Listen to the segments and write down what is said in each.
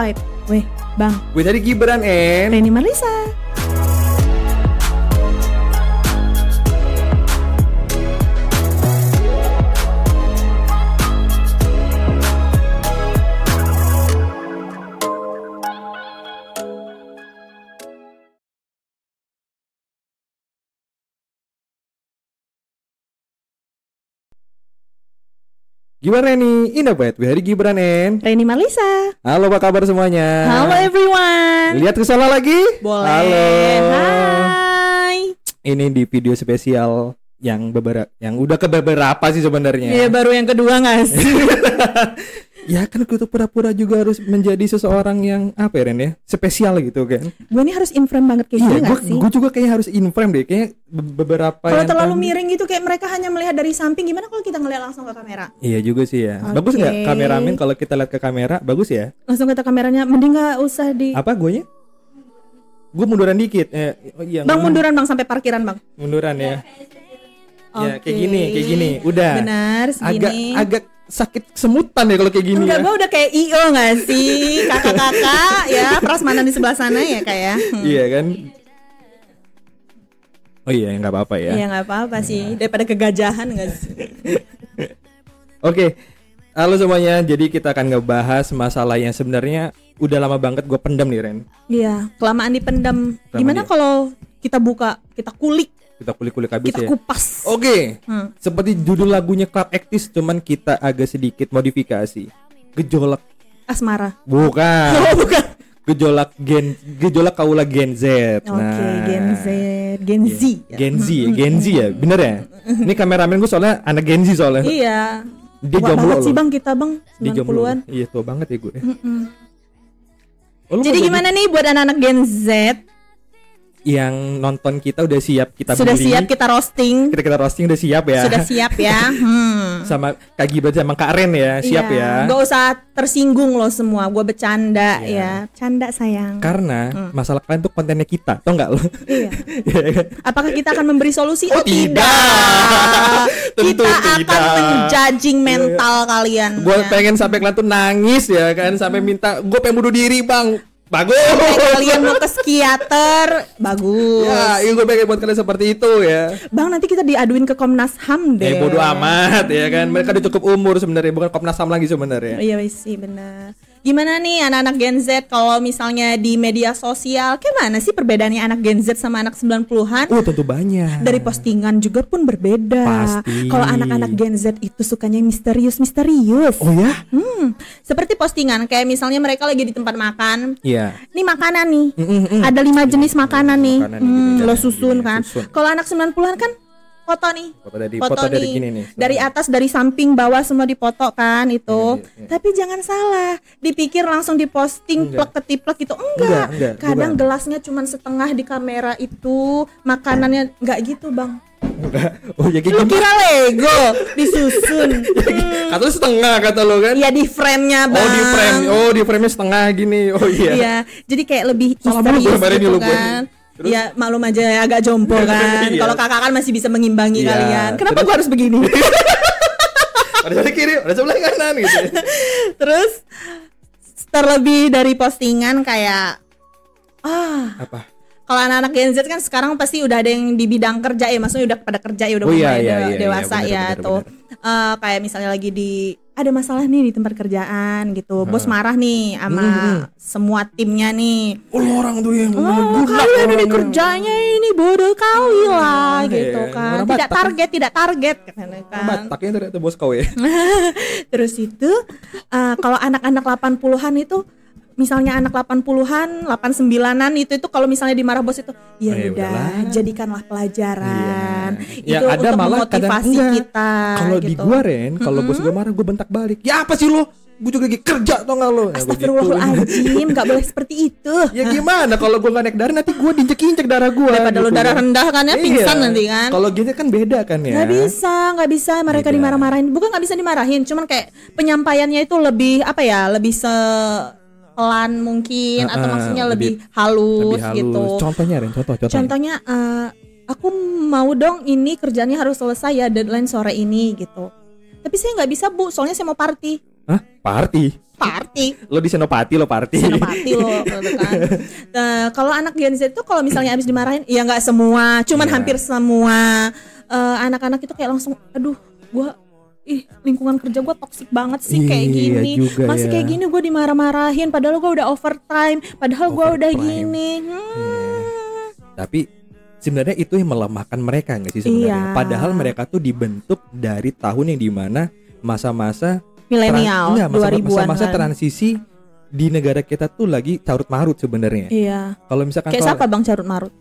Vibe. Weh, Bang, Gue tadi Gibran and Reni Marlisa. Gibran Reni in the bed. Gue tadi Gibran and Reni Marlisa. Halo apa kabar semuanya? Halo everyone. Lihat ke sana lagi? Boleh. Halo. Hai. Ini di video spesial yang beberapa yang udah ke beberapa sih sebenarnya. Ya baru yang kedua nggak sih? Ya kan gue tuh pura-pura juga harus menjadi seseorang yang apa ya Ren ya? Spesial gitu kan. gue ini harus in frame banget kayak Iya, gini gue sih? gue juga kayak harus in frame deh. Kayak be- beberapa Kalau terlalu tadi- miring gitu kayak mereka hanya melihat dari samping gimana kalau kita ngeliat langsung ke kamera? Iya juga sih ya. Bagus nggak kameramen kalau kita lihat ke kamera? Bagus ya. Langsung ke kameranya mending nggak usah di Apa guanya? Gue munduran dikit. Eh, oh iya, Bang munduran Bang sampai parkiran Bang. Munduran ya. Ya Oke. kayak gini, kayak gini. Udah. Benar, Agak segini. agak sakit semutan ya kalau kayak gini Enggak, ya. gue udah kayak IO gak sih? Kakak-kakak ya, prasmanan di sebelah sana ya kayak. Iya kan? Oh iya, nggak apa-apa ya. Iya nggak apa-apa sih, daripada kegajahan gak sih? Oke. Halo semuanya, jadi kita akan ngebahas masalah yang sebenarnya udah lama banget gue pendam nih Ren Iya, kelamaan dipendam. Kelamaan Gimana di- kalau kita buka, kita kulik, Kita kulik-kulik habis kita ya kupas? Oke, Hmm. seperti judul lagunya Club Actis cuman kita agak sedikit modifikasi Gejolak, Asmara. bukan Oh bukan. Gejolak gen, gejolak kaula Gen Z Oke, Nah, Gen Z, Gen Z. ya. Gen Z, Gen Z ya, bener ya? Ini kameramen gue soalnya anak Gen Z soalnya Iya. Dia Tua jomblo banget sih bang kita bang, Dia jomblo 90-an. Iya tua banget ya gue Mm-mm. Oh, lu Jadi mau gimana nih buat anak-anak Gen Z? Yang nonton kita udah siap kita Sudah bully. siap kita roasting? kita kita roasting udah siap ya Sudah siap ya? Hmm. sama Kak Gibran sama Kak Ren ya siap Iya, ya Gak usah tersinggung loh semua. Gue bercanda Iya. ya. Canda sayang. karena masalah kalian tuh kontennya kita tau nggak lo Iya. Iya kan? Apakah kita akan memberi solusi? Oh, tidak. Tentu kita tidak. akan menjudging mental kalian. gue ya. pengen sampai kalian tuh nangis ya kan sampai minta gue pengen bunuh diri bang bagus Sampai kalian mau ke psikiater, bagus. ya ini gue pengen buat kalian seperti itu ya Bang nanti kita diaduin ke Komnas Ham deh. eh bodo amat ya kan mereka udah cukup umur sebenarnya bukan Komnas HAM lagi sebenarnya Iya sih benar. Gimana nih anak-anak Gen Z kalau misalnya di media sosial, kayak mana sih perbedaannya anak Gen Z sama anak 90-an? oh tentu banyak Dari postingan juga pun berbeda. Pasti. Kalau anak-anak Gen Z itu sukanya misterius-misterius. oh ya Hmm, seperti postingan kayak misalnya mereka lagi di tempat makan. iya Ini makanan nih. Mm-mm-mm. Ada lima jenis makanan nih. Makanan Hmm, gitu, lo susun gini, kan. Kalau anak 90-an kan foto nih. Foto dari- foto dari gini nih. Dari atas, dari samping, bawah semua dipoto kan itu. Iya, iya, iya. Tapi jangan salah, dipikir langsung diposting plek ketiplek gitu. Enggak. Enggak, enggak, Kadang bukan. gelasnya cuma setengah di kamera itu, makanannya enggak gitu, Bang. Enggak. oh ya kayak Lu kira Lego disusun. kata lu setengah kata lo kan Iya di frame-nya, Bang. oh di frame oh di frame nya setengah gini oh iya Iya, jadi kayak lebih Salah misterius gitu nih lu, gue. Terus? Iya, maklum aja ya, agak jompo kan. Iya. Kalau kakak kan masih bisa mengimbangi Iya, kalian. Kenapa terus? gua harus begini? ada sebelah kiri ada sebelah kanan gitu Terus terlebih dari postingan kayak ah, apa kalau anak-anak Gen Z kan sekarang pasti udah ada yang di bidang kerja ya, maksudnya udah pada kerja ya, udah Oh, iya, mulai iya, iya, iya, dewasa benar, ya benar, tuh. Eh, kayak misalnya lagi di ada masalah nih di tempat kerjaan gitu. Bos marah nih sama semua timnya nih. oh orang tuh yang Oh, kalian ini kerjanya ini bodoh kali lah Hmm, gitu iya. kan. Tidak Batak kan? target, tidak target kan. Bataknya ternyata bos kau ya Terus itu eh, kalau anak-anak 80-an itu misalnya anak 80-an, 89-an itu itu kalau misalnya dimarah bos itu ya Oh, ya udah udahlah. jadikanlah pelajaran. Iya. Itu Ya, ada untuk malah memotivasi enggak. kita kalau di gitu. gua Ren kalau bos gua marah gua bentak balik ya apa sih lo gua juga lagi kerja tau gak lo Ya, gua Astagfirullahaladzim, nggak boleh seperti itu. gitu. ya gimana kalau gua gak naik darah nanti gua diinjek-injek darah gua Daripada gitu darah kan. rendah kan ya, Iya. pingsan nanti kan. kalau gitu kan beda kan ya Nggak bisa, nggak bisa mereka Beda. dimarah-marahin. Bukan nggak bisa dimarahin, cuman kayak penyampaiannya itu lebih apa ya, lebih se pelan mungkin atau Ah, maksudnya lebih- lebih, halus, lebih halus gitu. contohnya Ren contoh contoh Contohnya eh, aku mau dong ini kerjanya harus selesai ya deadline sore ini gitu. Tapi saya nggak bisa bu, soalnya saya mau party. Hah? Party. party Lo di Senopati lo party. senopati loh gitu kan. Nah, kalau anak Gen Z itu kalau misalnya abis dimarahin, ya nggak semua, cuman Iya. hampir semua Eh, anak-anak itu kayak langsung, aduh, gua ih lingkungan kerja gua toksik banget sih kayak Iya gini, juga masih ya. kayak gini gue dimarah-marahin, padahal gua udah overtime, padahal gua udah gini. Hmm. Tapi sebenarnya itu yang melemahkan mereka nggak sih sebenarnya? Iya. Padahal mereka tuh dibentuk dari tahun yang di mana masa-masa Milenial, 2000-an masa-masa transisi di negara kita tuh lagi carut marut sebenarnya. Iya. Kalau misalkan Kayak siapa Bang Carut Marut?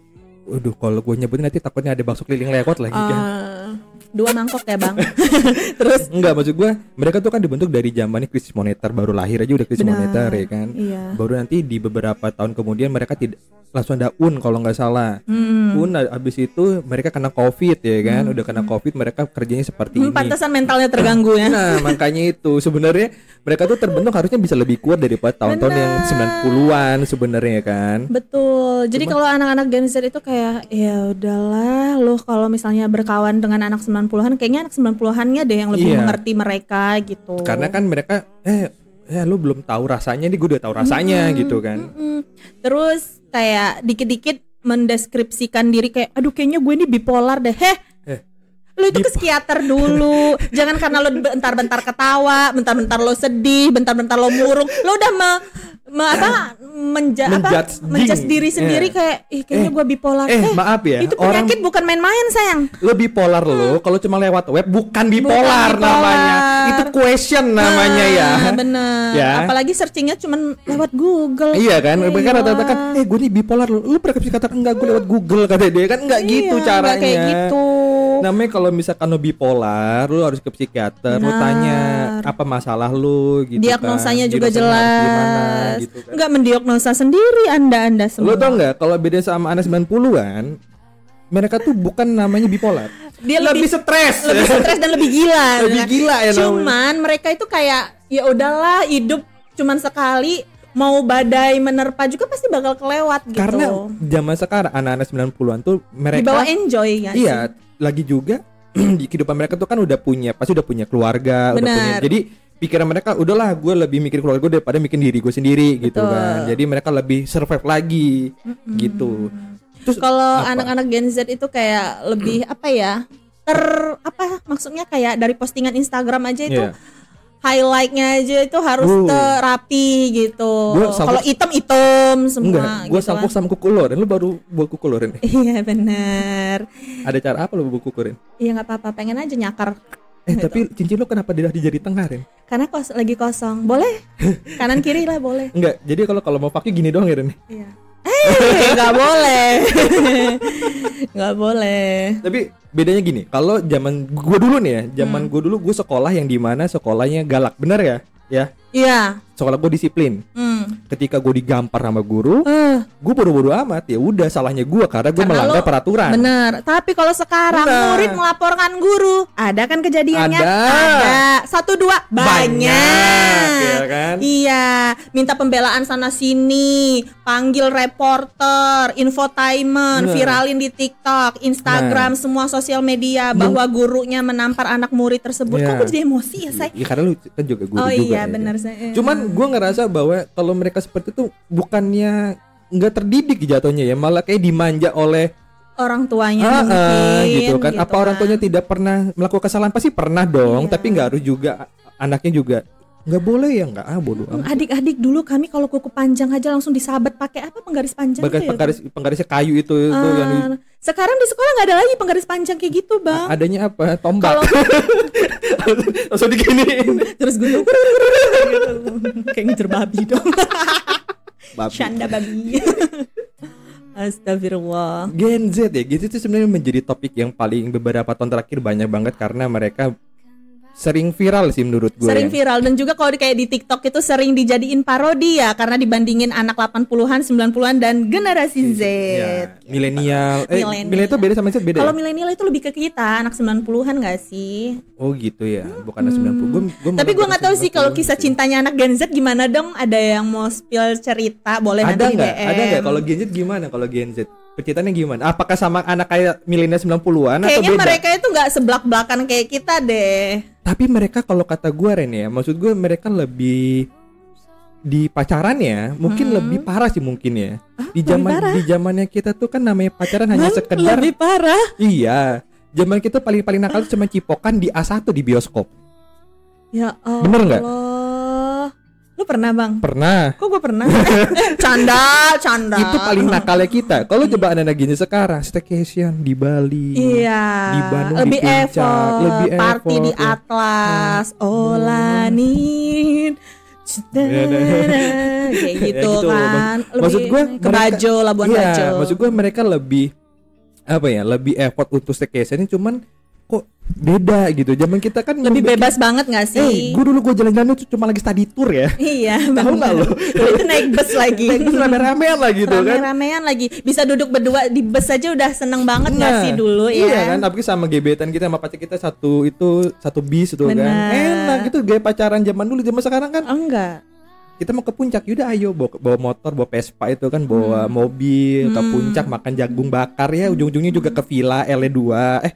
Waduh, kalau gue nyebutin nanti takutnya ada bakso keliling lewat lagi kan. Eh, dua mangkok ya Bang. Terus Enggak, maksud gue mereka tuh kan dibentuk dari zamannya krisis moneter baru lahir aja udah krisis Benar. moneter ya kan. Iya. Baru nanti di beberapa tahun kemudian mereka tidak langsung ada un kalau nggak salah. Hmm. Un habis itu mereka kena covid ya kan. Udah kena covid mereka kerjanya seperti Hmm, ini. pantesan mentalnya terganggu ya. Nah, makanya itu sebenarnya mereka tuh terbentuk harusnya bisa lebih kuat daripada tahun-tahun yang 90-an sebenarnya kan. Betul. Jadi kalau anak-anak Gen Z itu kayak ya udahlah lu kalau misalnya berkawan dengan anak 90-an kayaknya anak 90-annya deh yang lebih Iya. mengerti mereka gitu. Karena kan mereka eh eh lu belum tahu rasanya nih gue udah tahu rasanya gitu kan. Mm. Terus kayak dikit-dikit mendeskripsikan diri kayak aduh kayaknya gue ini bipolar deh. Heh. Eh, Lu itu ke psikiater dulu. Jangan karena lu bentar-bentar ketawa, bentar-bentar lo sedih, bentar-bentar lo murung. Lo udah me, me- apa menja, apa Menjudge menjudge ding. diri sendiri Eh. kayak ih kayaknya Eh. gue bipolar. Eh, maaf ya, Itu orang- penyakit bukan main-main, sayang. Lu bipolar lo kalau cuma lewat web bukan bipolar, bipolar. namanya. Itu question namanya ya. Ah, bener. Ya. Apalagi searchingnya cuman lewat Google. Iya kan, Eh, mereka rata-rata kan, iya. eh gue nih bipolar lu, lu pernah ke psikiater enggak gue lewat Google kata dia kan enggak gitu Iya, caranya. nggak kayak gitu. Namanya kalau misalkan lu bipolar, lu harus ke psikiater, lu Benar. tanya apa masalah lu gitu Diagnosanya kan. juga Diagnosanya jelas. gimana, gitu kan. Nggak mendiagnosa sendiri Anda-anda Lu semua. tau nggak kalau beda sama anak 90-an, mereka tuh bukan namanya bipolar. Dia lebih, lebih- stres. lebih stres dan lebih gila. Lebih gila ya namanya. Cuman mereka itu kayak ya udahlah hidup cuman sekali mau badai menerpa juga pasti bakal kelewat gitu. Karena zaman sekarang anak-anak 90-an tuh mereka dibawa enjoy ya. Iya, lagi juga di kehidupan mereka tuh kan udah punya, pasti udah punya keluarga, udah Benar. punya. Jadi pikiran mereka udahlah gue lebih mikir keluarga gue daripada mikir diri gue sendiri gitu Betul. kan. Jadi mereka lebih survive lagi gitu. Terus Kalau anak-anak Gen Z itu kayak lebih apa ya? Ter apa maksudnya kayak dari postingan Instagram aja itu Iya. Highlightnya aja itu harus Uh. terapi gitu. Gua Kalau item item semua. enggak, gue gitu kan. sama kuku lo dan lu baru buat kuku lo Ren. Iya benar. Ada cara apa lo buat kuku? Iya nggak apa-apa, pengen aja nyakar. Eh Gitu. tapi cincin lo kenapa di di jari tengah Ren? Karena kos lagi kosong, boleh kanan kiri lah boleh. Enggak, jadi kalau kalau mau pakai gini doang ya Ren. Iya. Eh nggak boleh, nggak boleh. Tapi bedanya gini, kalau zaman gue dulu nih ya, zaman gue dulu gue sekolah yang di mana sekolahnya galak, bener ya? Ya, Iya. sekolah gue disiplin. Hmm. Ketika gue digampar sama guru, Eh, gue bodo-bodo amat ya udah salahnya gue karena gue melanggar lo- peraturan. Bener. Tapi kalau sekarang Nah. murid melaporkan guru, ada kan kejadiannya? Ada. Satu dua banyak. Banyak, ya kan? Iya. Minta pembelaan sana sini, panggil reporter, infotainment, Nah. viralin di TikTok, Instagram, semua sosial media bahwa gurunya menampar anak murid tersebut. Iya. Kok gue jadi emosi ya, say? Iya karena lu kan juga guru Oh juga. iya, ya benar, saya. Cuman gue ngerasa bahwa kalau mereka seperti itu bukannya nggak terdidik jatuhnya ya, malah kayak dimanja oleh orang tuanya Ah, ah, mungkin gitu kan. Apa orang kan. tuanya tidak pernah melakukan kesalahan pasti pernah dong, Iya. tapi nggak harus juga anaknya juga nggak boleh ya nggak ah bodoh. Adik-adik dulu kami kalau kuku panjang aja langsung disabet pakai apa penggaris panjang Penggaris, tuh ya? penggaris, penggarisnya kayu itu, itu Ah, yang sekarang di sekolah nggak ada lagi penggaris panjang kayak gitu bang. adanya apa tombak Kalau langsung diginiin terus gue kayak ngejar babi dong. Babi. Shanda babi. Astagfirullah. Gen Z ya Gen Z itu sebenarnya menjadi topik yang paling beberapa tahun terakhir banyak banget karena mereka sering viral sih menurut gue Sering ya. viral dan juga kalau di- kayak di TikTok itu sering dijadiin parodi ya karena dibandingin anak 80-an, 90-an dan generasi Z. Ya, milenial eh Milenial. itu beda sama Z beda Kalau ya? milenial itu lebih ke kita, anak 90-an gak sih? oh gitu ya bukan 90 gua, gua Tapi gue nggak tahu sih kalau 90 kisah gitu. cintanya anak Gen Z gimana dong? Ada yang mau spill cerita? Boleh ada nanti di nggak DM. ada nggak kalau Gen Z gimana kalau Gen Z Percintaannya gimana? Apakah sama anak kayak milenial 90-an atau Kayaknya beda? mereka itu nggak seblak-belakan kayak kita deh. Tapi mereka kalau kata gue Ren ya, maksud gue mereka lebih di pacarannya mungkin lebih parah sih mungkin ya. di Hmm. lebih zaman di zamannya kita tuh kan namanya pacaran hanya Bang, sekedar lebih parah. iya. Zaman kita paling paling nakal tuh cuma cipokan di A1 di bioskop. Ya Allah. Bener nggak? Lu pernah bang? Pernah. Kok gue pernah? canda, canda. Itu paling nakalnya kita. Kalau coba anak gini sekarang staycation di Bali. Iya. Di Bandung, di lebih puncak, effort, lebih party effort, di ya. Atlas, Olanin, Ya, nah. kayak Ya, gitu, gitu. kan. Mak- maksud Lebih gua ke Bajo, Labuan Iya, Bajo. maksud gue mereka lebih apa ya? Lebih effort untuk staycation cuman kok beda gitu. Zaman kita kan lebih bebas banget gak Eh, sih? gue dulu gue jalan-jalan tuh cuma lagi study tour ya. Iya, Tahu nggak bener. lo? itu naik bus lagi. Naik bus rame-ramean lah gitu kan. Rame-ramean lagi. Bisa duduk berdua di bus aja udah seneng banget gak Nah, sih dulu ya? Iya kan, apalagi sama gebetan kita sama pacar kita satu itu satu bis tuh kan. Benar. Enak gitu gaya pacaran zaman dulu zaman sekarang kan enggak. kita mau ke puncak yaudah ayo bawa, bawa motor bawa Vespa itu kan bawa mobil ke Hmm. puncak makan jagung bakar ya ujung-ujungnya juga ke villa L2 eh Eh?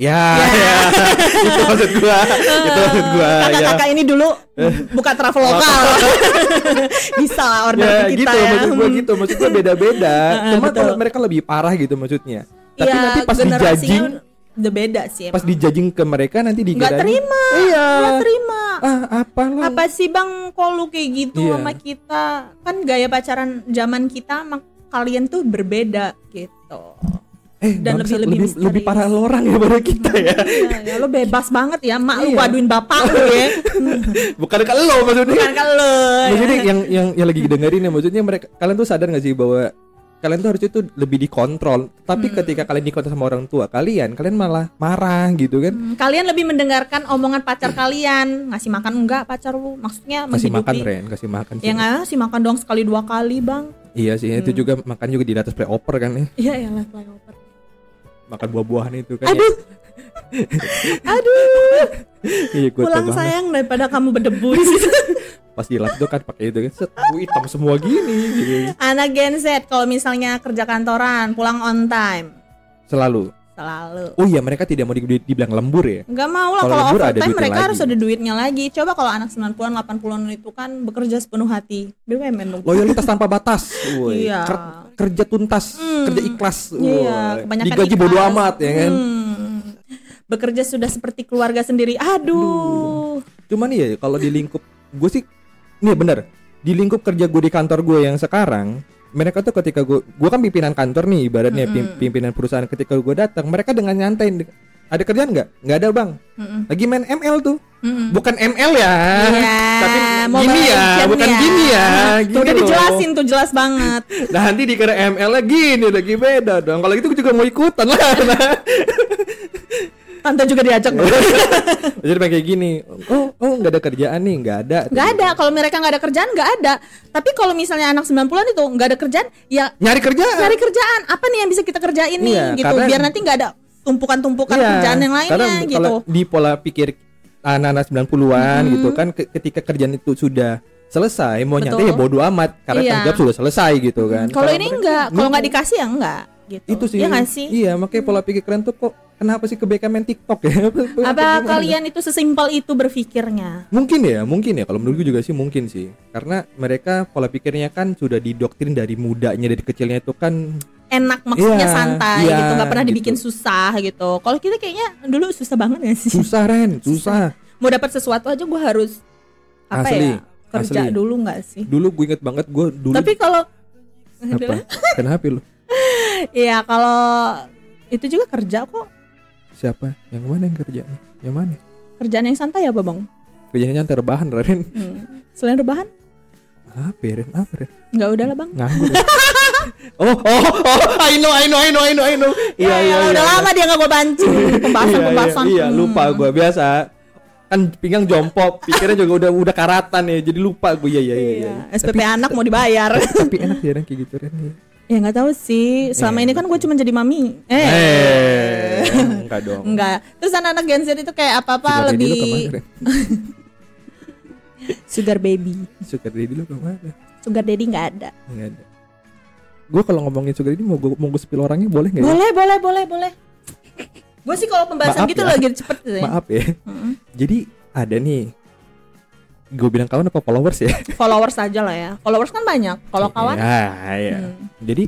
Ya, ya. itu maksud gua itu maksud gua ya Kakak-kakak ini dulu buka travel lokal. Bisa lah order ya ke kita gitu ya. maksud gua gitu maksud gua beda-beda cuma kalau mereka lebih parah gitu maksudnya tapi Iya, nanti pas dijajing udah beda sih. pas emang. dijajing ke mereka nanti dikira terima. iya Nggak terima. ah apalah Apa sih bang kok lu kayak gitu Iya. sama kita? Kan gaya pacaran zaman kita sama kalian tuh berbeda gitu. Eh dan lebih- lebih lebih, lebih parah lo orang daripada kita ya. Iya, ya lu bebas banget ya, mak lu Iya. waduin bapak lu ya. bukan ke lo maksudnya. Bukan kan lu. maksudnya yang yang yang lagi dengerin ya maksudnya mereka kalian tuh sadar gak sih bahwa kalian tuh harusnya tuh lebih dikontrol. Tapi Hmm. ketika kalian dikontrol sama orang tua kalian kalian malah marah gitu kan? Hmm, Kalian lebih mendengarkan omongan pacar kalian. Ngasih makan enggak pacar lu? Maksudnya kasih makan Ren. Kasih makan. Ya nggak? Ngasih makan dong sekali dua kali bang. Iya sih itu juga makan juga di atas playover kan ya? Iya ya lah flyover makan buah-buahan itu kan Aduh Aduh iya gua Pulang banget. sayang daripada kamu berdebu di situ. pas di lab itu kan pakai itu kan set hitam semua gini. Anak Gen Z Kalau misalnya kerja kantoran Pulang on time selalu Selalu oh iya mereka tidak mau di- di- dibilang lembur ya Nggak mau lah Kalau overtime mereka lagi. harus ada duitnya lagi Coba kalau anak 90-an 80-an itu kan Bekerja sepenuh hati BUMN dong loyalitas tanpa batas. Iya. Ker- kerja tuntas Hmm. kerja ikhlas Iya, kebanyakan digaji bodo amat ya kan Hmm. Bekerja sudah seperti keluarga sendiri. Aduh. Cuman iya kalau di lingkup gue sih nih bener di lingkup kerja gue di kantor gue yang sekarang mereka tuh ketika gue gue kan pimpinan kantor nih ibaratnya pim- pimpinan perusahaan ketika gue datang mereka dengan nyantai ada kerjaan nggak nggak ada bang Mm-mm. lagi main ML tuh Mm-mm. bukan ML ya Iya, tapi Mobile gini ya bukan ya. gini ya Tuh gini udah loh. dijelasin tuh jelas banget. nah nanti dikira ML nya gini lagi beda dong kalau gitu gue juga mau ikutan lah Tante juga diajak. jadi kayak gini oh oh nggak ada kerjaan nih nggak ada Gak ada. Kalau mereka nggak ada kerjaan nggak ada. Tapi kalau misalnya anak 90-an itu nggak ada kerjaan, ya nyari kerjaan cari kerjaan. Apa nih yang bisa kita kerjain nih Iya, gitu. karena- Biar nanti nggak ada tumpukan-tumpukan Iya, kerjaan yang lainnya karena gitu. kalau di pola pikir anak-anak 90-an gitu kan ke- ketika kerjaan itu sudah selesai mau Betul. nyantai ya bodo amat karena Iya. tanggung jawab sudah selesai gitu kan. Kalau ini enggak, kalau nggak Nunggu. dikasih ya enggak gitu. itu sih. Iya nggak sih? Iya, makanya pola pikir kalian tuh kok kenapa sih kebaikan main TikTok ya? Apa kalian itu sesimpel itu berpikirnya? Mungkin ya, mungkin ya. Kalau menurut gue juga sih mungkin sih. Karena mereka pola pikirnya kan sudah didoktrin dari mudanya, dari kecilnya itu kan enak maksudnya Iya, santai iya, gitu nggak pernah gitu. dibikin susah gitu kalau kita kayaknya dulu susah banget ya sih susah Ren, susah. mau dapat sesuatu aja gue harus apa Asli, ya kerja asli. dulu nggak sih Dulu gue inget banget gue dulu tapi kalau apa? Kenapa lu? Iya kalau itu juga kerja kok Siapa? Yang mana yang kerja? Yang mana? kerjaan yang santai apa bang Kerjanya nyantai rebahan Ren. Hmm. selain rebahan Apa ya, Ren? Apa Ren? nggak udah lah bang Nganggur. ya? oh, oh, oh, I know, I know, I know, I know, I know. Iya, Ya, iya, ya, iya. udah lama dia nggak gue pancing pembahasan Iya, pembahasan Iya, iya, Hmm. lupa gue biasa. Kan pinggang jompop, pikirnya juga udah udah karatan ya, jadi lupa gue. Iya, iya, iya. Iya, iya. SPP anak mau dibayar Tapi enak ya kayak gitu Ren. Ya nggak tahu sih selama Iya, ini kan gue cuma jadi mami eh, Eh, enggak dong. enggak terus anak-anak Gen Z itu kayak apa-apa Sugar daddy lebih sugar baby Sugar daddy lu ke mana? sugar daddy nggak ada Enggak ada. gue kalau ngomongin sugar ini mau gue mau gue spill orangnya boleh nggak ya? Boleh, boleh, boleh, boleh. Gue sih kalau pembahasan Maaf gitu ya. lagi cepet ya. Maaf ya. Mm-mm. Jadi ada nih gue bilang kawan apa followers ya? Followers aja lah ya. Followers kan banyak. Kalau kawan, Ya, ya. hmm. Jadi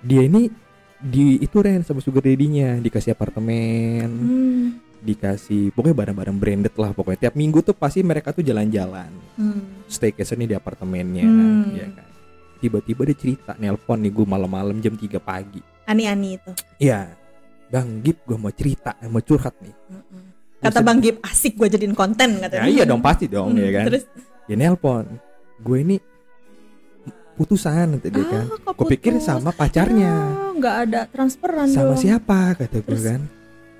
dia ini di itu Ren sama sugar daddy-nya dikasih apartemen, Hmm. dikasih pokoknya barang-barang branded lah pokoknya tiap minggu tuh pasti mereka tuh jalan-jalan Hmm. staycation nih di apartemennya Hmm. ya kan tiba-tiba dia cerita nelpon nih gue malam-malam jam 3 pagi Ani-ani itu. Iya Bang Gip gue mau cerita mau curhat nih Mm-mm. Kata Bang Gip asik gue jadiin konten katanya. ya iya dong pasti dong Hmm, ya kan Terus dia nelpon gue ini putusan kata dia kan ah, kok gue pikir sama pacarnya nggak ada transferan sama dong. siapa kata gue kan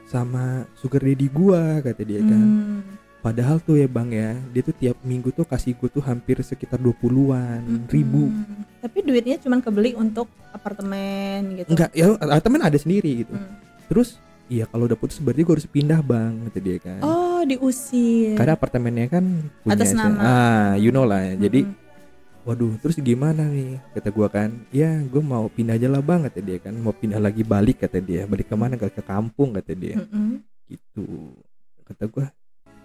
sama sugar daddy gua kata dia kan Hmm. Padahal tuh ya bang ya, dia tuh tiap minggu tuh kasih gue tuh hampir sekitar 20-an Mm-mm. ribu. Tapi duitnya cuma kebeli untuk apartemen gitu. Enggak, ya temen ada sendiri gitu. Hmm. Terus, iya kalau udah putus berarti gue harus pindah bang, kata dia kan. Oh, diusir. Karena apartemennya kan punya Atas saya. nama. Ah, you know lah. Jadi, Mm-mm. waduh, terus gimana nih? Kata gua kan, ya gue mau pindah aja lah bang, kata dia kan. Mau pindah lagi balik, kata dia. Balik ke mana? Ke, ke kampung, kata dia. Mm-mm. Gitu. Kata gua,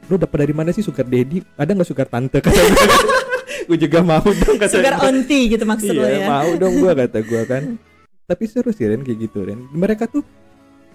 lu dapat dari mana sih sugar daddy? Ada nggak sugar tante? Kata gua. gue juga mau dong kata Sugar gua. onti gitu maksud lo iya, ya. mau dong gua kata gua kan. Tapi seru sih Ren kayak gitu Ren. Mereka tuh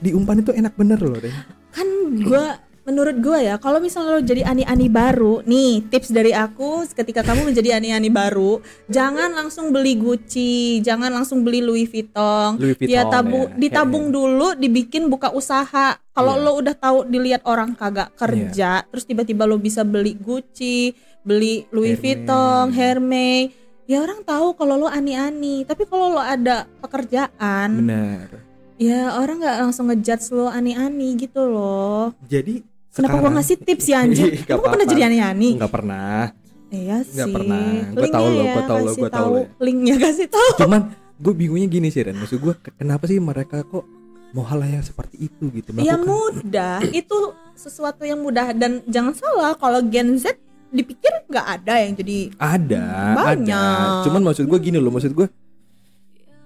diumpan itu enak bener loh Ren. kan gua menurut gua ya kalau misalnya lo jadi ani-ani baru nih tips dari aku ketika kamu menjadi ani-ani baru jangan langsung beli Gucci jangan langsung beli Louis Vuitton Louis Vuitton ya tabung ya. ditabung dulu dibikin buka usaha kalau Iya. lo udah tahu dilihat orang kagak kerja terus tiba-tiba lo bisa beli Gucci beli Louis Hermes. Vuitton Hermes ya orang tahu kalau lo ani-ani tapi kalau lo ada pekerjaan Benar. Ya orang nggak langsung ngejudge lo ani-ani gitu loh Jadi Kenapa gua sekarang- ngasih tips ya anjir? Ih, gak Kamu pernah jadi ani-ani? Nggak pernah. Iya sih. Nggak pernah. Gua Linknya tahu loh, ya, gua tahu loh, kasih gua tahu loh ya. Linknya kasih tahu. Cuman gue bingungnya gini sih Ren. Maksud gue kenapa sih mereka kok mau hal yang seperti itu gitu? Ya Melakukan- mudah. Itu sesuatu yang mudah dan jangan salah kalau Gen Z dipikir nggak ada yang jadi ada, Banyak. ada. Cuman maksud gue gini loh, maksud gue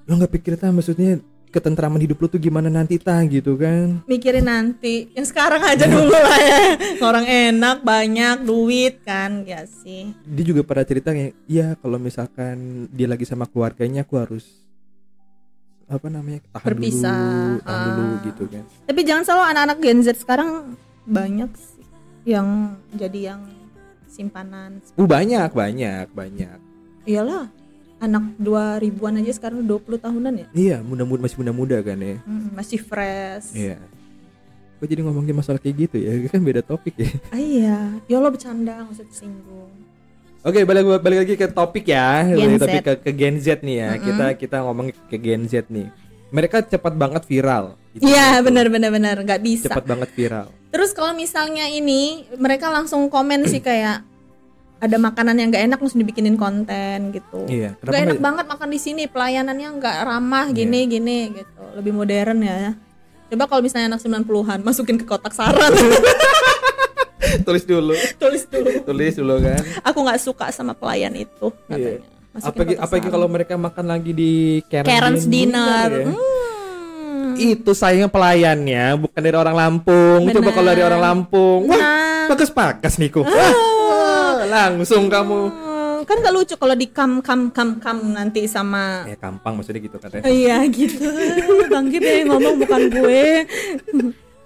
lo nggak pikir tah maksudnya ketentraman hidup lo tuh gimana nanti tah gitu kan? mikirin nanti. Yang sekarang aja dulu lah ya. Orang enak, banyak duit kan, ya sih. dia juga pada cerita kayak ya kalau misalkan dia lagi sama keluarganya aku harus apa namanya tahan Berpisah, dulu tahan dulu ah. gitu kan Tapi jangan selalu anak-anak Gen Z sekarang banyak sih yang jadi yang simpanan uh banyak banyak banyak Iyalah, anak 2000-an aja sekarang 20 tahunan ya. iya muda-muda masih muda-muda kan ya Hmm, masih fresh. iya kok jadi ngomongin masalah kayak gitu ya kan beda topik ya Ah, iya, ya lo bercanda nggak usah disinggung. Oke balik balik lagi ke topik ya Gen Balik Z. topik ke, ke Gen Z nih ya Mm-mm. kita kita ngomong ke Gen Z nih mereka cepat banget viral Iya, betul. benar benar benar, nggak bisa. cepat banget viral Terus kalau misalnya ini mereka langsung komen sih kayak ada makanan yang nggak enak langsung dibikinin konten gitu. iya Gak enak nggak- banget makan di sini, pelayanannya nggak ramah Iya. gini gini gitu. Lebih modern ya. Coba kalau misalnya anak 90-an masukin ke kotak saran, tulis dulu tulis dulu. tulis dulu kan Aku nggak suka sama pelayan itu Iya. katanya. Masukin apalagi kotak apalagi kalau mereka makan lagi di Karen's, Karen's dinner. ya. Hmm. itu sayangnya pelayannya bukan dari orang Lampung coba Benar. kalau dari orang Lampung wah Nah, bagus pakas niku Wah, langsung kamu hmm, kan gak lucu kalau di kam kam kam kam nanti sama ya gampang maksudnya gitu katanya Iya gitu. Bang yang ngomong bukan gue.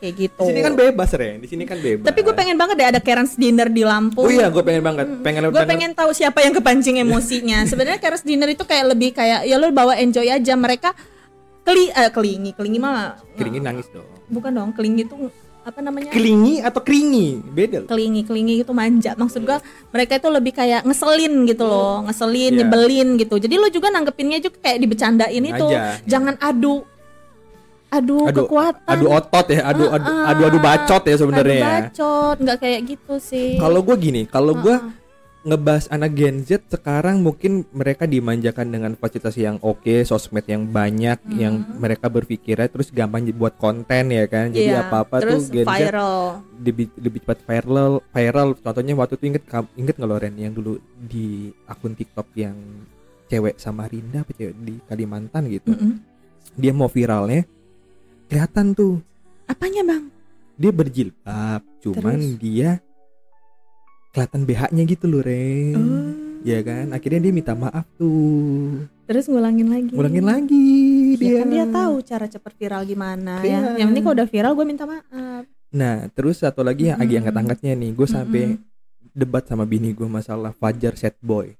Kayak gitu. di sini kan bebas Ren di sini kan bebas Tapi gue pengen banget deh ada Karen's dinner di Lampung. oh iya gue pengen banget pengen Gue pengen tahu siapa yang kepancing emosinya. Sebenarnya Karen's dinner itu kayak lebih kayak ya lo bawa enjoy aja. Mereka keli eh, kelingi, kelingi mah keringin nangis dong bukan dong, kelingi itu apa namanya? kelingi atau keringi? Beda kelingi kelingi itu manja. Maksud gua mereka itu lebih kayak ngeselin gitu loh. Ngeselin Iya. nyebelin gitu. Jadi lo juga nanggepinnya juga kayak dibecandain itu. Aja. jangan adu. Adu, Adu- kekuatan. adu otot ya. Adu adu Ah, adu, adu bacot ya sebenarnya ya. bacot. Nggak kayak gitu sih. Kalau gue gini kalau gue Ah, ngebahas anak Gen Z sekarang mungkin mereka dimanjakan dengan fasilitas yang oke, sosmed yang banyak, yang mereka berpikirnya terus gampang buat konten ya kan. Jadi iya. apa-apa terus tuh Gen Z viral lebih lebih cepat viral. Viral contohnya waktu itu inget inget nggak lo Ren yang dulu di akun TikTok yang cewek Samarinda apa cewek di Kalimantan gitu Mm-mm. dia mau viralnya kelihatan tuh Apanya bang? dia berjilbab cuman Terus? dia kelihatan BH-nya gitu loh Ren Oh. ya kan akhirnya dia minta maaf tuh Terus ngulangin lagi. ngulangin lagi Ya dia kan dia tahu cara cepat viral gimana Iya. ya. Yang penting kalau udah viral gue minta maaf. nah terus satu lagi yang lagi Mm-mm. angkat-angkatnya nih gue sampai Mm-mm. debat sama bini gue masalah Fajar set boy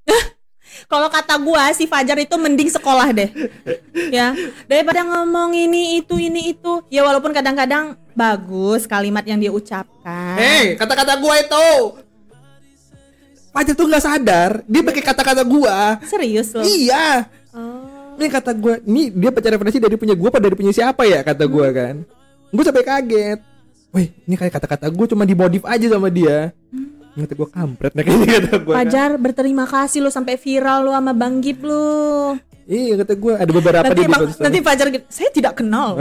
Kalau kata gua si Fajar itu mending sekolah deh. ya, daripada ngomong ini itu ini itu. Ya walaupun kadang-kadang bagus kalimat yang dia ucapkan. Hei, kata-kata gua itu. Fajar tuh nggak sadar, dia pakai kata-kata gua. Serius loh. Iya, Oh. ini kata gua, ini dia baca referensi dari punya gua apa dari punya siapa ya kata gua kan. Gua sampai kaget. Wih, ini kayak kata-kata gua cuma dimodif aja sama dia. Ini Kata gua kampret nah kayaknya kata gua. kan. Fajar berterima kasih lo sampai viral lo sama Bang Gip lo. Iya kata gua ada beberapa Nanti di bang, nanti Fajar gitu, saya tidak kenal.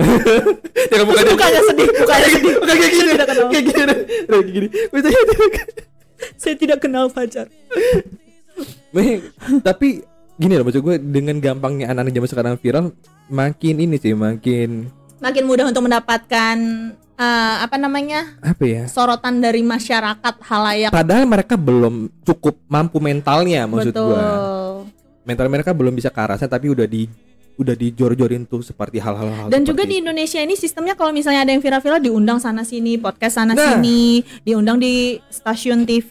ya, bukannya, Bukannya sedih, bukannya sedih. Bukan kayak gini, kayak gini, kayak gini. Saya tidak kenal Fajar. Tapi gini loh maksud gue dengan gampangnya anak-anak zaman sekarang viral makin ini sih makin Makin mudah untuk mendapatkan eh, apa namanya apa ya sorotan dari masyarakat halayak. padahal mereka belum cukup mampu mentalnya maksud Betul. gue mental mereka belum bisa ke tapi udah di udah dijor-jorin tuh seperti hal-hal hal Dan juga di Indonesia ini sistemnya kalau misalnya ada yang viral-viral diundang sana sini, podcast sana Nah. sini, diundang di stasiun TV.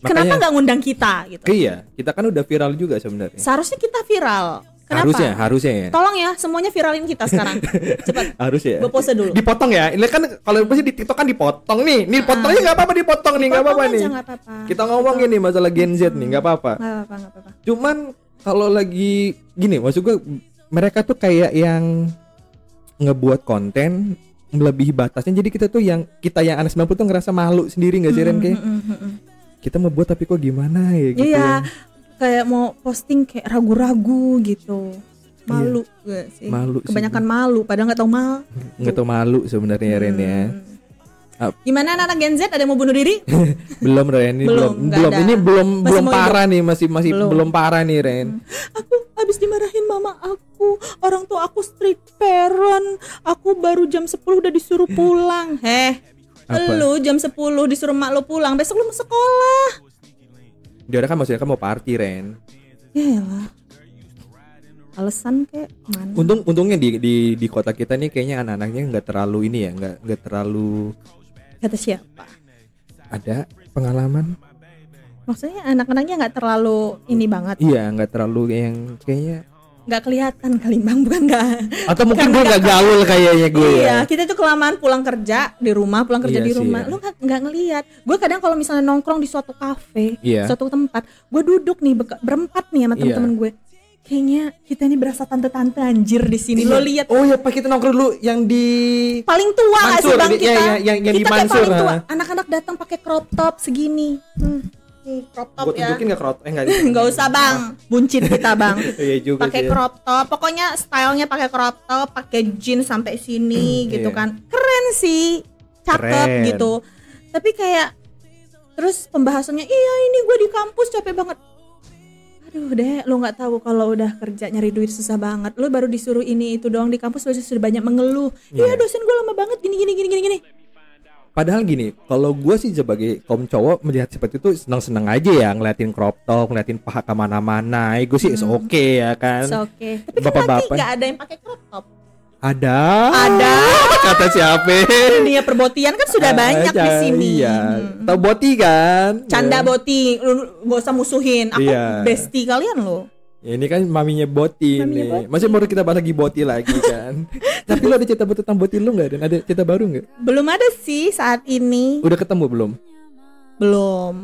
Kenapa Makanya- nggak ngundang kita gitu? iya kita kan udah viral juga sebenarnya Seharusnya kita viral. Kenapa? harusnya harusnya ya Tolong ya, semuanya viralin kita sekarang. Cepat. harus ya Gue pose dulu. dipotong ya ini kan kalau pasti di TikTok kan dipotong nih nih potongnya nggak apa-apa dipotong nih nggak apa-apa nih nggak apa-apa. kita ngomongin nih masalah Gen Z nih nggak apa-apa Nggak apa-apa, nggak apa-apa. Cuman kalau lagi gini, maksud gue mereka tuh kayak yang ngebuat konten melebihi batasnya. Jadi kita tuh yang kita yang anak 90 tuh ngerasa malu sendiri nggak sih Ren kayak kita mau buat tapi kok gimana ya gitu. Iya, kayak mau posting kayak ragu-ragu gitu. Malu gak sih? Iya. Malu sih Kebanyakan malu, padahal nggak tahu mal. Nggak tahu malu sebenarnya Ren ya. Gimana anak Gen Z? Ada yang mau bunuh diri? Belum Ren. Ini Belum, belum belum, ini belum Masih belum parah nih masih masih Belum. belum, parah nih Ren. aku habis dimarahin mama aku. Orang tua aku strict parent. Aku baru jam 10 udah disuruh pulang. Heh Apa? lu jam 10 disuruh mak lu pulang. Besok lu mau sekolah. Dia kan maksudnya kan mau party Ren. ya lah alasan kayak mana Untung untungnya di di di kota kita nih kayaknya anak-anaknya nggak terlalu ini ya nggak nggak terlalu kata siapa ada pengalaman maksudnya anak-anaknya nggak terlalu ini banget Iya, nggak terlalu yang kayaknya nggak kelihatan kali bang bukan nggak atau mungkin gue nggak gaul kayaknya gue iya ya. kita tuh kelamaan pulang kerja di rumah pulang kerja Iya di sih, rumah ya. lu nggak ngelihat gue kadang kalau misalnya nongkrong di suatu kafe Iya. suatu tempat gue duduk nih berempat nih sama Iya. teman-teman gue kayaknya kita ini berasa tante-tante anjir di sini. Lo lihat. Oh ya, Pak kita nongkrong dulu. Yang di paling tua nggak sih Mansur, bang di- kita. iya, iya, yang- yang di kita kayak Mansur, paling tua. Anak-anak datang pakai crop top segini. Hmm. nih crop top gue ya. tunjukin nggak crop eh nggak nggak usah bang. Buncit kita bang. Iya juga pakai crop top. Pokoknya stylenya pakai crop top pakai jeans sampai sini gitu iya. kan. Keren sih. Cakep Keren. gitu. Tapi kayak terus pembahasannya iya ini gue di kampus capek banget aduh deh lo nggak tahu kalau udah kerja nyari duit susah banget lo baru disuruh ini itu doang di kampus lo sudah banyak mengeluh iya Iya. dosen gue lama banget gini gini gini gini gini Padahal gini, kalau gue sih sebagai kaum cowok melihat seperti itu senang-senang aja ya ngeliatin crop top, ngeliatin paha ke mana-mana. Gue sih is oke ya kan. oke tapi kan Bapak-bapak. nggak ada yang pakai crop top Ada. Ada. Kata siapa? dunia perbotian kan sudah banyak di Ada, sini Iya. Hmm. Tahu boti kan? canda Ya. boti lu gak usah musuhin aku Iya. bestie kalian loh Ya, ini kan maminya Boti Maminya nih. Boti. Masih baru kita bahas lagi Boti lagi kan. Tapi lo ada cerita baru tentang Boti lu nggak? Dan ada cerita baru nggak? belum ada sih saat ini Udah ketemu belum? belum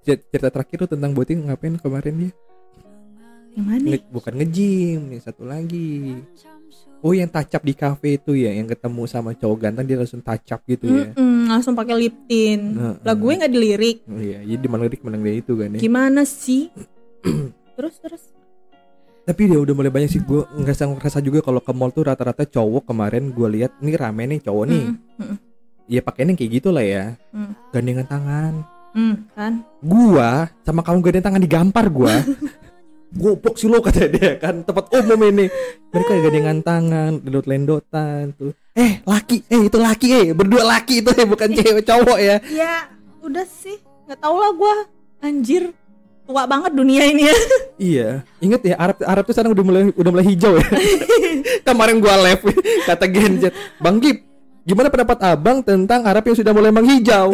Cer- Cerita terakhir lu tentang Boti ngapain kemarin dia? yang mana Nge- bukan nge-gym nih satu lagi. Oh yang up di cafe itu ya, yang ketemu sama cowok ganteng dia langsung up gitu ya. Mm-mm, langsung pakai lip tint Heeh. lah gue nggak dilirik Oh iya, jadi di lirik menang dia itu kan ya. gimana sih terus terus Tapi dia udah mulai banyak sih gue ngerasa ngerasa juga kalau ke mall tuh rata-rata cowok kemarin gue lihat ini rame nih cowok nih. Mm, mm, Ya pakainya kayak gitu lah ya. mm, Gandengan tangan. mm, kan Gua sama kamu gandengan tangan digampar gua. goblok sih lo kata dia kan. Tempat umum ini. Mereka gandengan tangan lendot lendotan tuh. Eh laki. Eh itu laki eh. Berdua laki itu eh bukan cewek cowok ya. Ya udah sih. Nggak tau lah gue anjir. Tua banget dunia ini ya. Iya. Inget ya Arab Arab tuh sekarang udah mulai udah mulai hijau ya. Kemarin gua live kata Genjet bang Gip gimana pendapat abang tentang Arab yang sudah mulai menghijau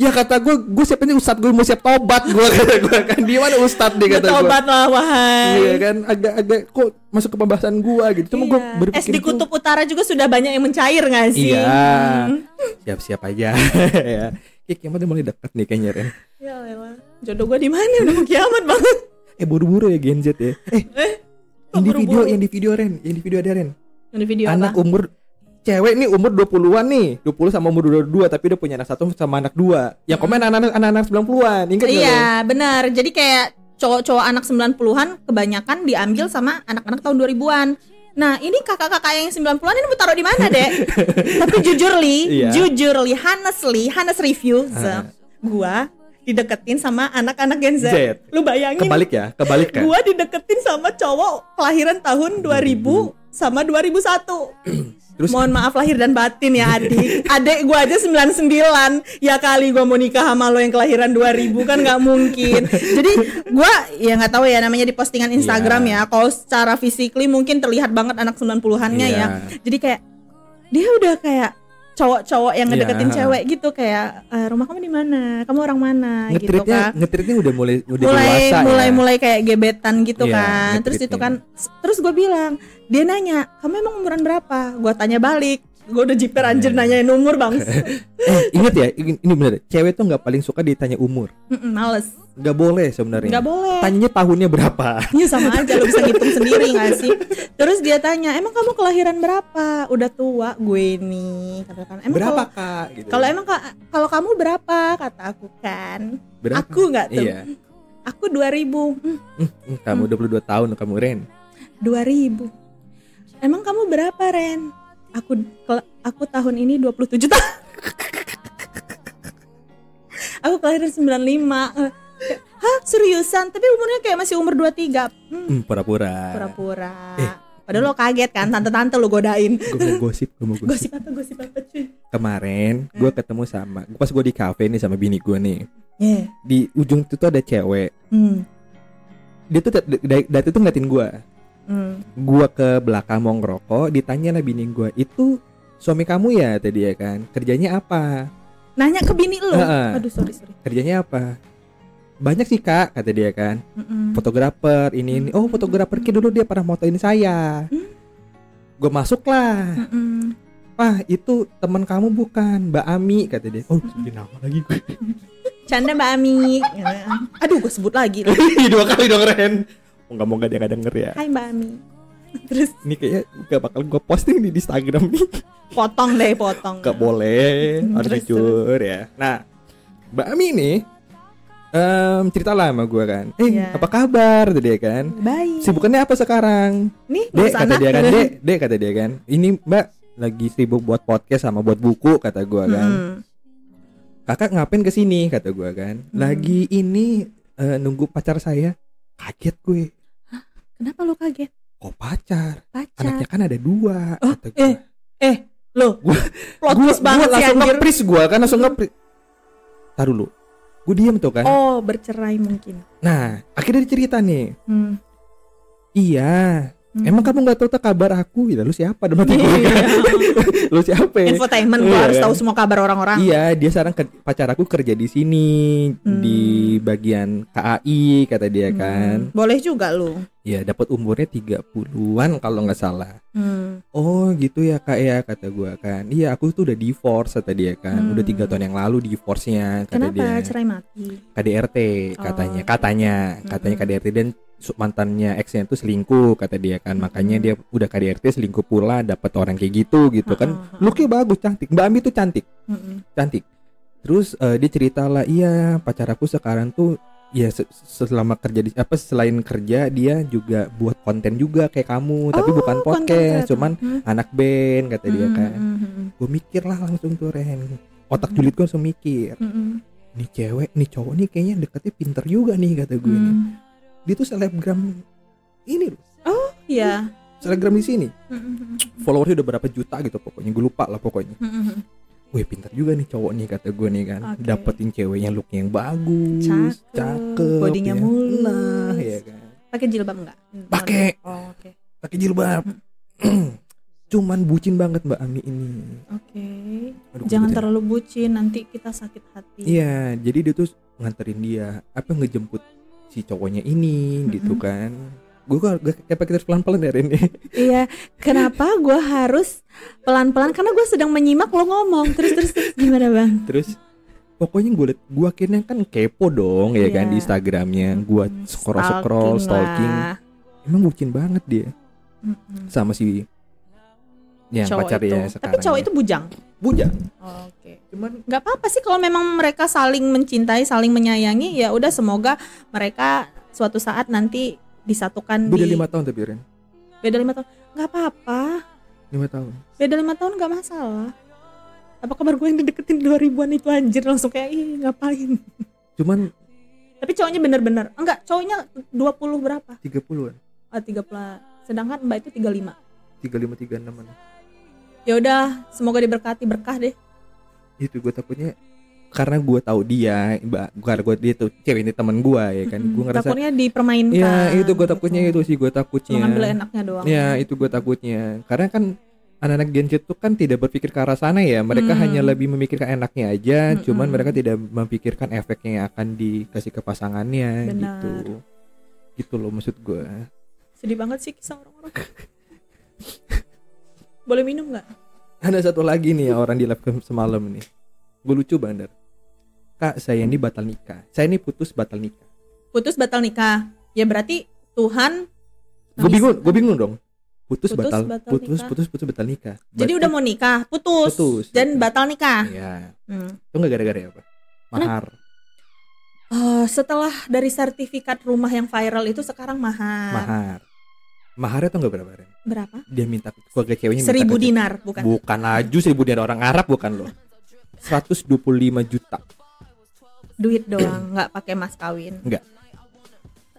Ya kata gue, gue siap ini ustad gue mau siap tobat gue kata gue kan di mana ustad nih kata gue. Tobat lah wahai Iya kan agak-agak kok masuk ke pembahasan gua gitu. Cuma gue Iya. berpikir Es di tuh, Kutub Utara juga sudah banyak yang mencair gak sih? Iya. Hmm. Siap-siap aja ya. Kayak kiamat mulai dekat nih kayaknya Ren. Ya elah. Jodoh gue di mana udah mau kiamat banget. Eh buru-buru ya Gen Z ya. Eh, Eh, yang di video yang di video Ren, yang di video ada Ren. Yang di video anak apa? umur cewek nih umur 20-an nih 20 sama umur 22 tapi udah punya anak satu sama anak dua yang komen anak-anak anak-anak 90-an ingat Iya, benar. Jadi kayak cowok-cowok anak 90-an kebanyakan diambil sama anak-anak tahun 2000-an. Nah, ini kakak-kakak yang 90-an ini mau taruh di mana, Dek? Tapi jujur li, Iya. jujur li, honestly, honest review, Ah. gua dideketin sama anak-anak Gen Z. Z. Lu bayangin kebalik ya kebalik kan gua dideketin sama cowok kelahiran tahun 2000 sama 2001. Terus- Mohon maaf lahir dan batin ya adik. Adik gua aja 99. Ya kali gua mau nikah sama lo yang kelahiran 2000 kan nggak mungkin. Jadi gua ya nggak tahu ya namanya di postingan Instagram Iya. ya. Kalau secara physically mungkin terlihat banget anak 90-annya Iya. ya. Jadi kayak dia udah kayak cowok-cowok yang ngedeketin Iya. cewek gitu kayak "Eh, rumah kamu di mana? Kamu orang mana? gitu kan ngetritnya udah mulai udah mulai dewasa mulai ya. mulai kayak gebetan gitu Iya, kan terus itu kan terus gue bilang dia nanya kamu emang umuran berapa gue tanya balik gue udah jiper anjir Iya. nanyain umur bang. Eh inget ya ini ini bener cewek tuh nggak paling suka ditanya umur. Mm-mm, males. Nggak boleh sebenarnya. Nggak boleh. Tanyanya tahunnya berapa. Ya sama aja lo bisa ngitung sendiri gak sih? Terus dia tanya emang kamu kelahiran berapa? Udah tua gue nih katakan emang berapa kalau- kak? Gitu. kalau emang ka- kalau kamu berapa? kata aku kan. Berapa? aku nggak tuh iya. Aku 2000 Hmm, Hmm, kamu 22 tahun kamu Ren. 2000 Emang kamu berapa Ren? Aku aku tahun ini 27 tahun Aku kelahiran 95 Eh, Hah seriusan? Tapi umurnya kayak masih umur 23 hmm, hmm, pura-pura. Pura-pura. Eh. Padahal lo kaget kan Tante-tante lo godain. Gue mau gosip gue mau gosip. Gosip apa gosip apa cuy? Kemarin gue ketemu sama pas gue di cafe nih sama bini gue nih. Yeah di ujung itu tuh ada cewek. Hmm. dia tuh dari dari- dari itu ngeliatin gue Hmm. gue ke belakang mau ngerokok ditanya lah bini gue itu suami kamu ya? Tadi ya kan. Kerjanya apa? Nanya ke bini lo? Heeh. Aduh sorry sorry. Kerjanya apa? Banyak sih kak kata dia kan. Mm-mm. fotografer ini ini. Oh fotografer ki dulu dia pernah motoin saya. Hmm. gue masuk lah Mm-mm. Wah itu teman kamu bukan Mbak Ami kata dia. Oh sebutin nama lagi gue Canda Mbak Ami. Aduh gue sebut lagi. Dua kali dong Ren moga moga dia gak denger ya. Hai Mbak Ami. Terus? Ini kayaknya gak bakal gue posting nih di Instagram nih. Potong deh potong. Gak boleh harus jujur ya. Nah Mbak Ami nih em, cerita lah sama gue kan. Eh Iya. apa kabar tadi ya kan? Baik. Sibukannya apa sekarang? Nih Dek kata dia kan. Dek Dek kata dia kan. Ini Mbak lagi sibuk buat podcast sama buat buku kata gue kan. Hmm. kakak ngapain ke sini kata gue kan. Lagi ini eh, nunggu pacar saya. Kaget gue kenapa lo kaget? Kok pacar? Pacar. Anaknya kan ada dua Oh, gue eh eh lo Gua- plot gue twist banget sih langsung anjir. ngepris gue kan langsung ngepris. Tar dulu. Gue diem tuh kan. Oh bercerai mungkin. Nah akhirnya cerita nih. Hmm. iya Hmm. emang kamu nggak tahu tak kabar aku ya lu siapa dalam hati gue kan lu siapa infotainment gue Iya, harus kan? tahu semua kabar orang-orang Iya, dia sekarang ke, pacar aku kerja di sini Hmm. di bagian KAI kata dia Hmm. kan. boleh juga lo Iya, dapat umurnya 30-an kalau nggak salah. hmm. Oh, gitu ya Kak ya kata gua kan. Iya, aku tuh udah divorce kata dia kan. Hmm. Udah tiga tahun yang lalu divorce-nya kata kenapa dia. cerai mati KDRT Oh. katanya, katanya, katanya Hmm. KDRT dan mantannya exnya itu selingkuh kata dia kan. Makanya Hmm. dia udah KDRT selingkuh pula dapat orang kayak gitu gitu kan. Ha-ha. Looknya bagus, cantik. Mbak Ami tuh cantik. Cantik. Terus eh, dia cerita lah, iya pacar aku sekarang tuh ya se- selama kerja di apa selain kerja dia juga buat konten juga kayak kamu, tapi Oh, bukan podcast, cuman Hmm. anak band kata dia Hmm, kan. hmm, hmm, Gue mikir lah langsung tuh Ren. Otak Hmm. julid gue langsung mikir, hmm, hmm. nih cewek, nih cowok nih kayaknya deketnya pinter juga nih kata gue nih. Hmm. dia tuh selebgram ini loh Oh iya. selebgram di sini Mm-mm. followersnya udah berapa juta gitu pokoknya gue lupa lah pokoknya Mm-mm. Wih pintar juga nih cowok nih kata gue nih kan Oke. dapetin ceweknya look yang bagus Cakep, cakep bodinya ya. mulus. nah ya kan Pakai jilbab enggak? Pakai. Oh, oke. pakai jilbab cuman bucin banget mbak Ami ini Oke. Aduh, Jangan gue terlalu bucin nanti kita sakit hati. Iya, jadi dia tuh nganterin dia, apa ngejemput si cowoknya ini gitu Mm-mm. kan. Gue gak kayak pakai terus pelan-pelan ya Rin Iya, kenapa gue harus pelan-pelan? Karena gue sedang menyimak lo ngomong. Terus terus, terus gimana bang? Terus pokoknya gue liat, gue akhirnya kan kepo dong ya kan Iya. di Instagramnya. Gue Mm, scroll scroll stalking. lah. Emang bucin banget dia Mm-mm. sama si yang Cowok pacar itu. dia Tapi sekarang. cowok ya. itu bujang. Bujang. Oh, Oke. Cuman Gak apa-apa sih kalau memang mereka saling mencintai, saling menyayangi. Ya udah semoga mereka suatu saat nanti disatukan beda di lima tahun tapi Ren. beda lima tahun. Gak apa-apa. Lima tahun. Beda lima tahun gak masalah. Apa kabar gue yang dideketin 2000-an itu anjir langsung kayak ih ngapain. Cuman Tapi cowoknya bener-bener enggak, cowoknya 20 berapa? 30-an. Ah 30. Sedangkan Mbak itu 35. 35 36-an. Ya udah, semoga diberkati berkah deh. itu gue takutnya karena gue tahu dia mbak karena gue dia tuh cewek ini teman gue ya kan gue ngerasa Takutnya dipermainkan. ya itu gue takutnya gitu. itu sih gue takutnya Mengambil enaknya doang. ya itu gue takutnya karena kan anak-anak Gen Z tuh kan tidak berpikir ke arah sana ya mereka Hmm. hanya lebih memikirkan enaknya aja Mm-mm. cuman mereka tidak memikirkan efeknya yang akan dikasih ke pasangannya Benar. gitu gitu loh maksud gue Sedih banget sih kisah orang-orang. Boleh minum nggak? ada satu lagi nih orang di live semalam nih gue lucu bandar kak saya ini batal nikah saya ini putus batal nikah Putus batal nikah. Ya berarti Tuhan gue bingung gue bingung dong putus, Putus, batal, batal putus nikah. putus putus batal nikah Jadi udah mau nikah, putus, Putus, dan putus. batal nikah. ya Hmm. itu nggak gara-gara apa mahar Eh, setelah dari sertifikat rumah yang viral itu sekarang mahal. mahar maharnya tuh nggak berapa Ren? Berapa? dia minta keluarga ceweknya minta Seribu dinar, bukan? bukan laju seribu dinar orang Arab bukan lo 125 juta Duit doang, nggak pakai mas kawin. Nggak.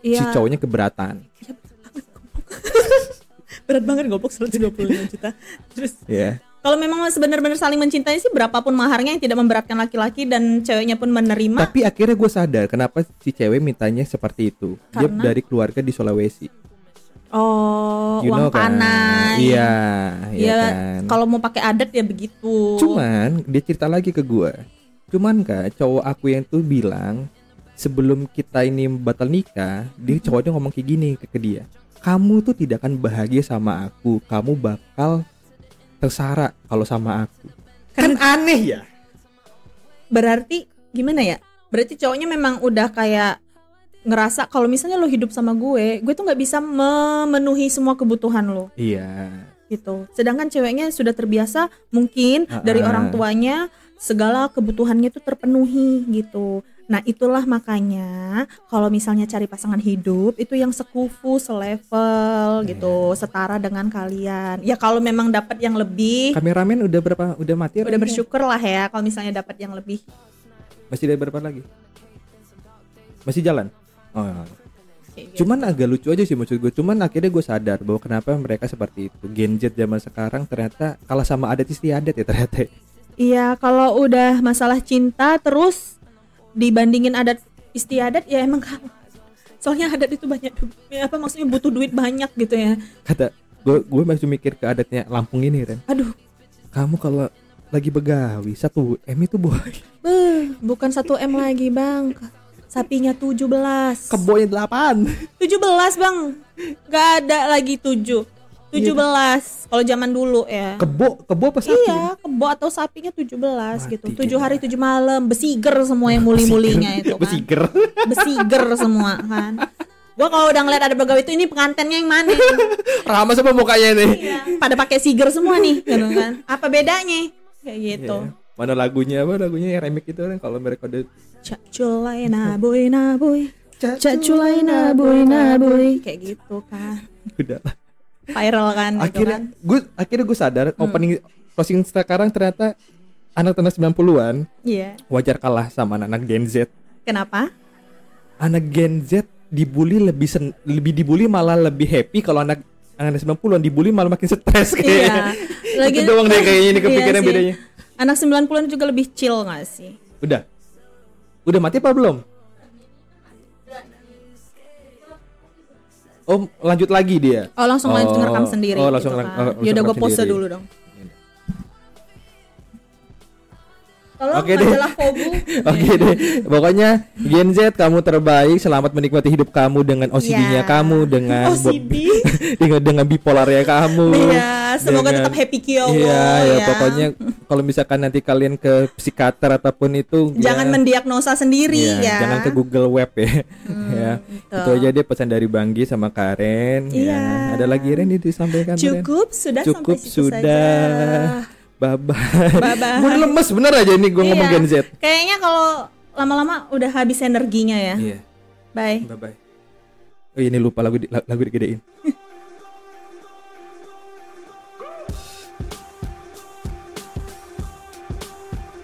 Iya. si cowoknya keberatan Berat banget goblok 125 juta. Terus ya kalau memang sebenar-benar saling mencintai sih berapapun maharnya yang tidak memberatkan laki-laki dan ceweknya pun menerima. tapi akhirnya gue sadar kenapa si cewek mintanya seperti itu dia Karena? dari keluarga di Sulawesi Oh, you uang know kan panai. iya iya Iya, kan Kalau mau pakai adat ya begitu. Cuman dia cerita lagi ke gua. Cuman kak cowok aku yang tuh bilang sebelum kita ini batal nikah, dia cowoknya ngomong kayak gini ke, ke dia. Kamu tuh tidak akan bahagia sama aku. Kamu bakal tersara kalau sama aku. Kan aneh ya. berarti gimana ya? Berarti cowoknya memang udah kayak ngerasa kalau misalnya lo hidup sama gue, gue tuh nggak bisa memenuhi semua kebutuhan lo Iya. gitu. Sedangkan ceweknya sudah terbiasa mungkin dari Ah-ah. orang tuanya segala kebutuhannya tuh terpenuhi gitu. Nah itulah makanya kalau misalnya cari pasangan hidup itu yang sekufu, selevel gitu, setara dengan kalian. Ya kalau memang dapat yang lebih, Kameramen udah berapa? Udah mati? udah bersyukur lah ya kalau misalnya dapat yang lebih. Masih ada berapa lagi? Masih jalan? Oh. Gitu. Cuman agak lucu aja sih maksud gue. Cuman akhirnya gue sadar bahwa kenapa mereka seperti itu. Gen Z zaman sekarang ternyata kalah sama adat istiadat ya ternyata. Iya, kalau udah masalah cinta terus dibandingin adat istiadat ya emang kalah. Soalnya adat itu banyak ya apa maksudnya butuh duit banyak gitu ya. Kata gue gue masih mikir ke adatnya Lampung ini Ren. Aduh, Kamu kalau lagi begawi satu M itu boy. bukan 1 M lagi, Bang. Sapinya 17. Kebonya delapan. 17, Bang. Gak ada lagi 7. 17 kalau zaman dulu ya. Kebo kebo apa sapi? Iya, kebo atau sapinya 17 gitu. Mati 7 kita. hari 7 malam, besiger semua yang muli-mulinya itu kan. Besiger. besiger semua kan gua kalau udah ngeliat ada begawi itu ini pengantennya yang mana Ramah sama mukanya nih. iya pada pakai siger semua nih gitu kan apa bedanya kayak gitu Iya. Mana lagunya apa? Lagunya yang remix itu kan kalau mereka udah cak culai naboy naboy cak culai naboy naboy kayak gitu kan udah lah. viral kan gitu akhirnya kan gue akhirnya gue sadar opening closing sekarang ternyata anak anak 90-an iya wajar kalah sama anak-anak Gen Z. kenapa Anak Gen Z dibully lebih sen, lebih dibully malah lebih happy kalau anak anak 90-an dibully malah makin stres Iya. Lagi doang deh kayaknya ini kepikiran Iya sih. bedanya. Anak 90-an juga lebih chill gak sih? Udah. Udah mati apa belum? Oh, lanjut lagi dia. Oh langsung lanjut Oh, ngerekam sendiri oh, langsung gitu kan. oh, langsung Yaudah gue pose sendiri. dulu dong Tolong Oke deh. Oke deh, pokoknya Gen Z kamu terbaik, selamat menikmati hidup kamu dengan OCD-nya Iya. kamu, dengan OCD? dengan dengan bipolarnya kamu. Iya, semoga dengan- tetap happy Kyo Iya, ya, ya. pokoknya kalau misalkan nanti kalian ke psikiater ataupun itu Jangan ya, mendiagnosa sendiri Iya, ya Jangan ke Google Web ya. ya. betul. Itu aja deh pesan dari Banggi sama Karen. Iya. Ya. Ada lagi Ren yang disampaikan? Ren? Cukup sudah Cukup sampai situ sudah. saja. Bye bye. Bye-bye. Gue lemes bener aja nih gue ngomong Iya. Gen Z. Kayaknya kalau lama-lama udah habis energinya ya. Iya. Bye. Bye bye. Oh ini lupa lagu di- lagu digedein.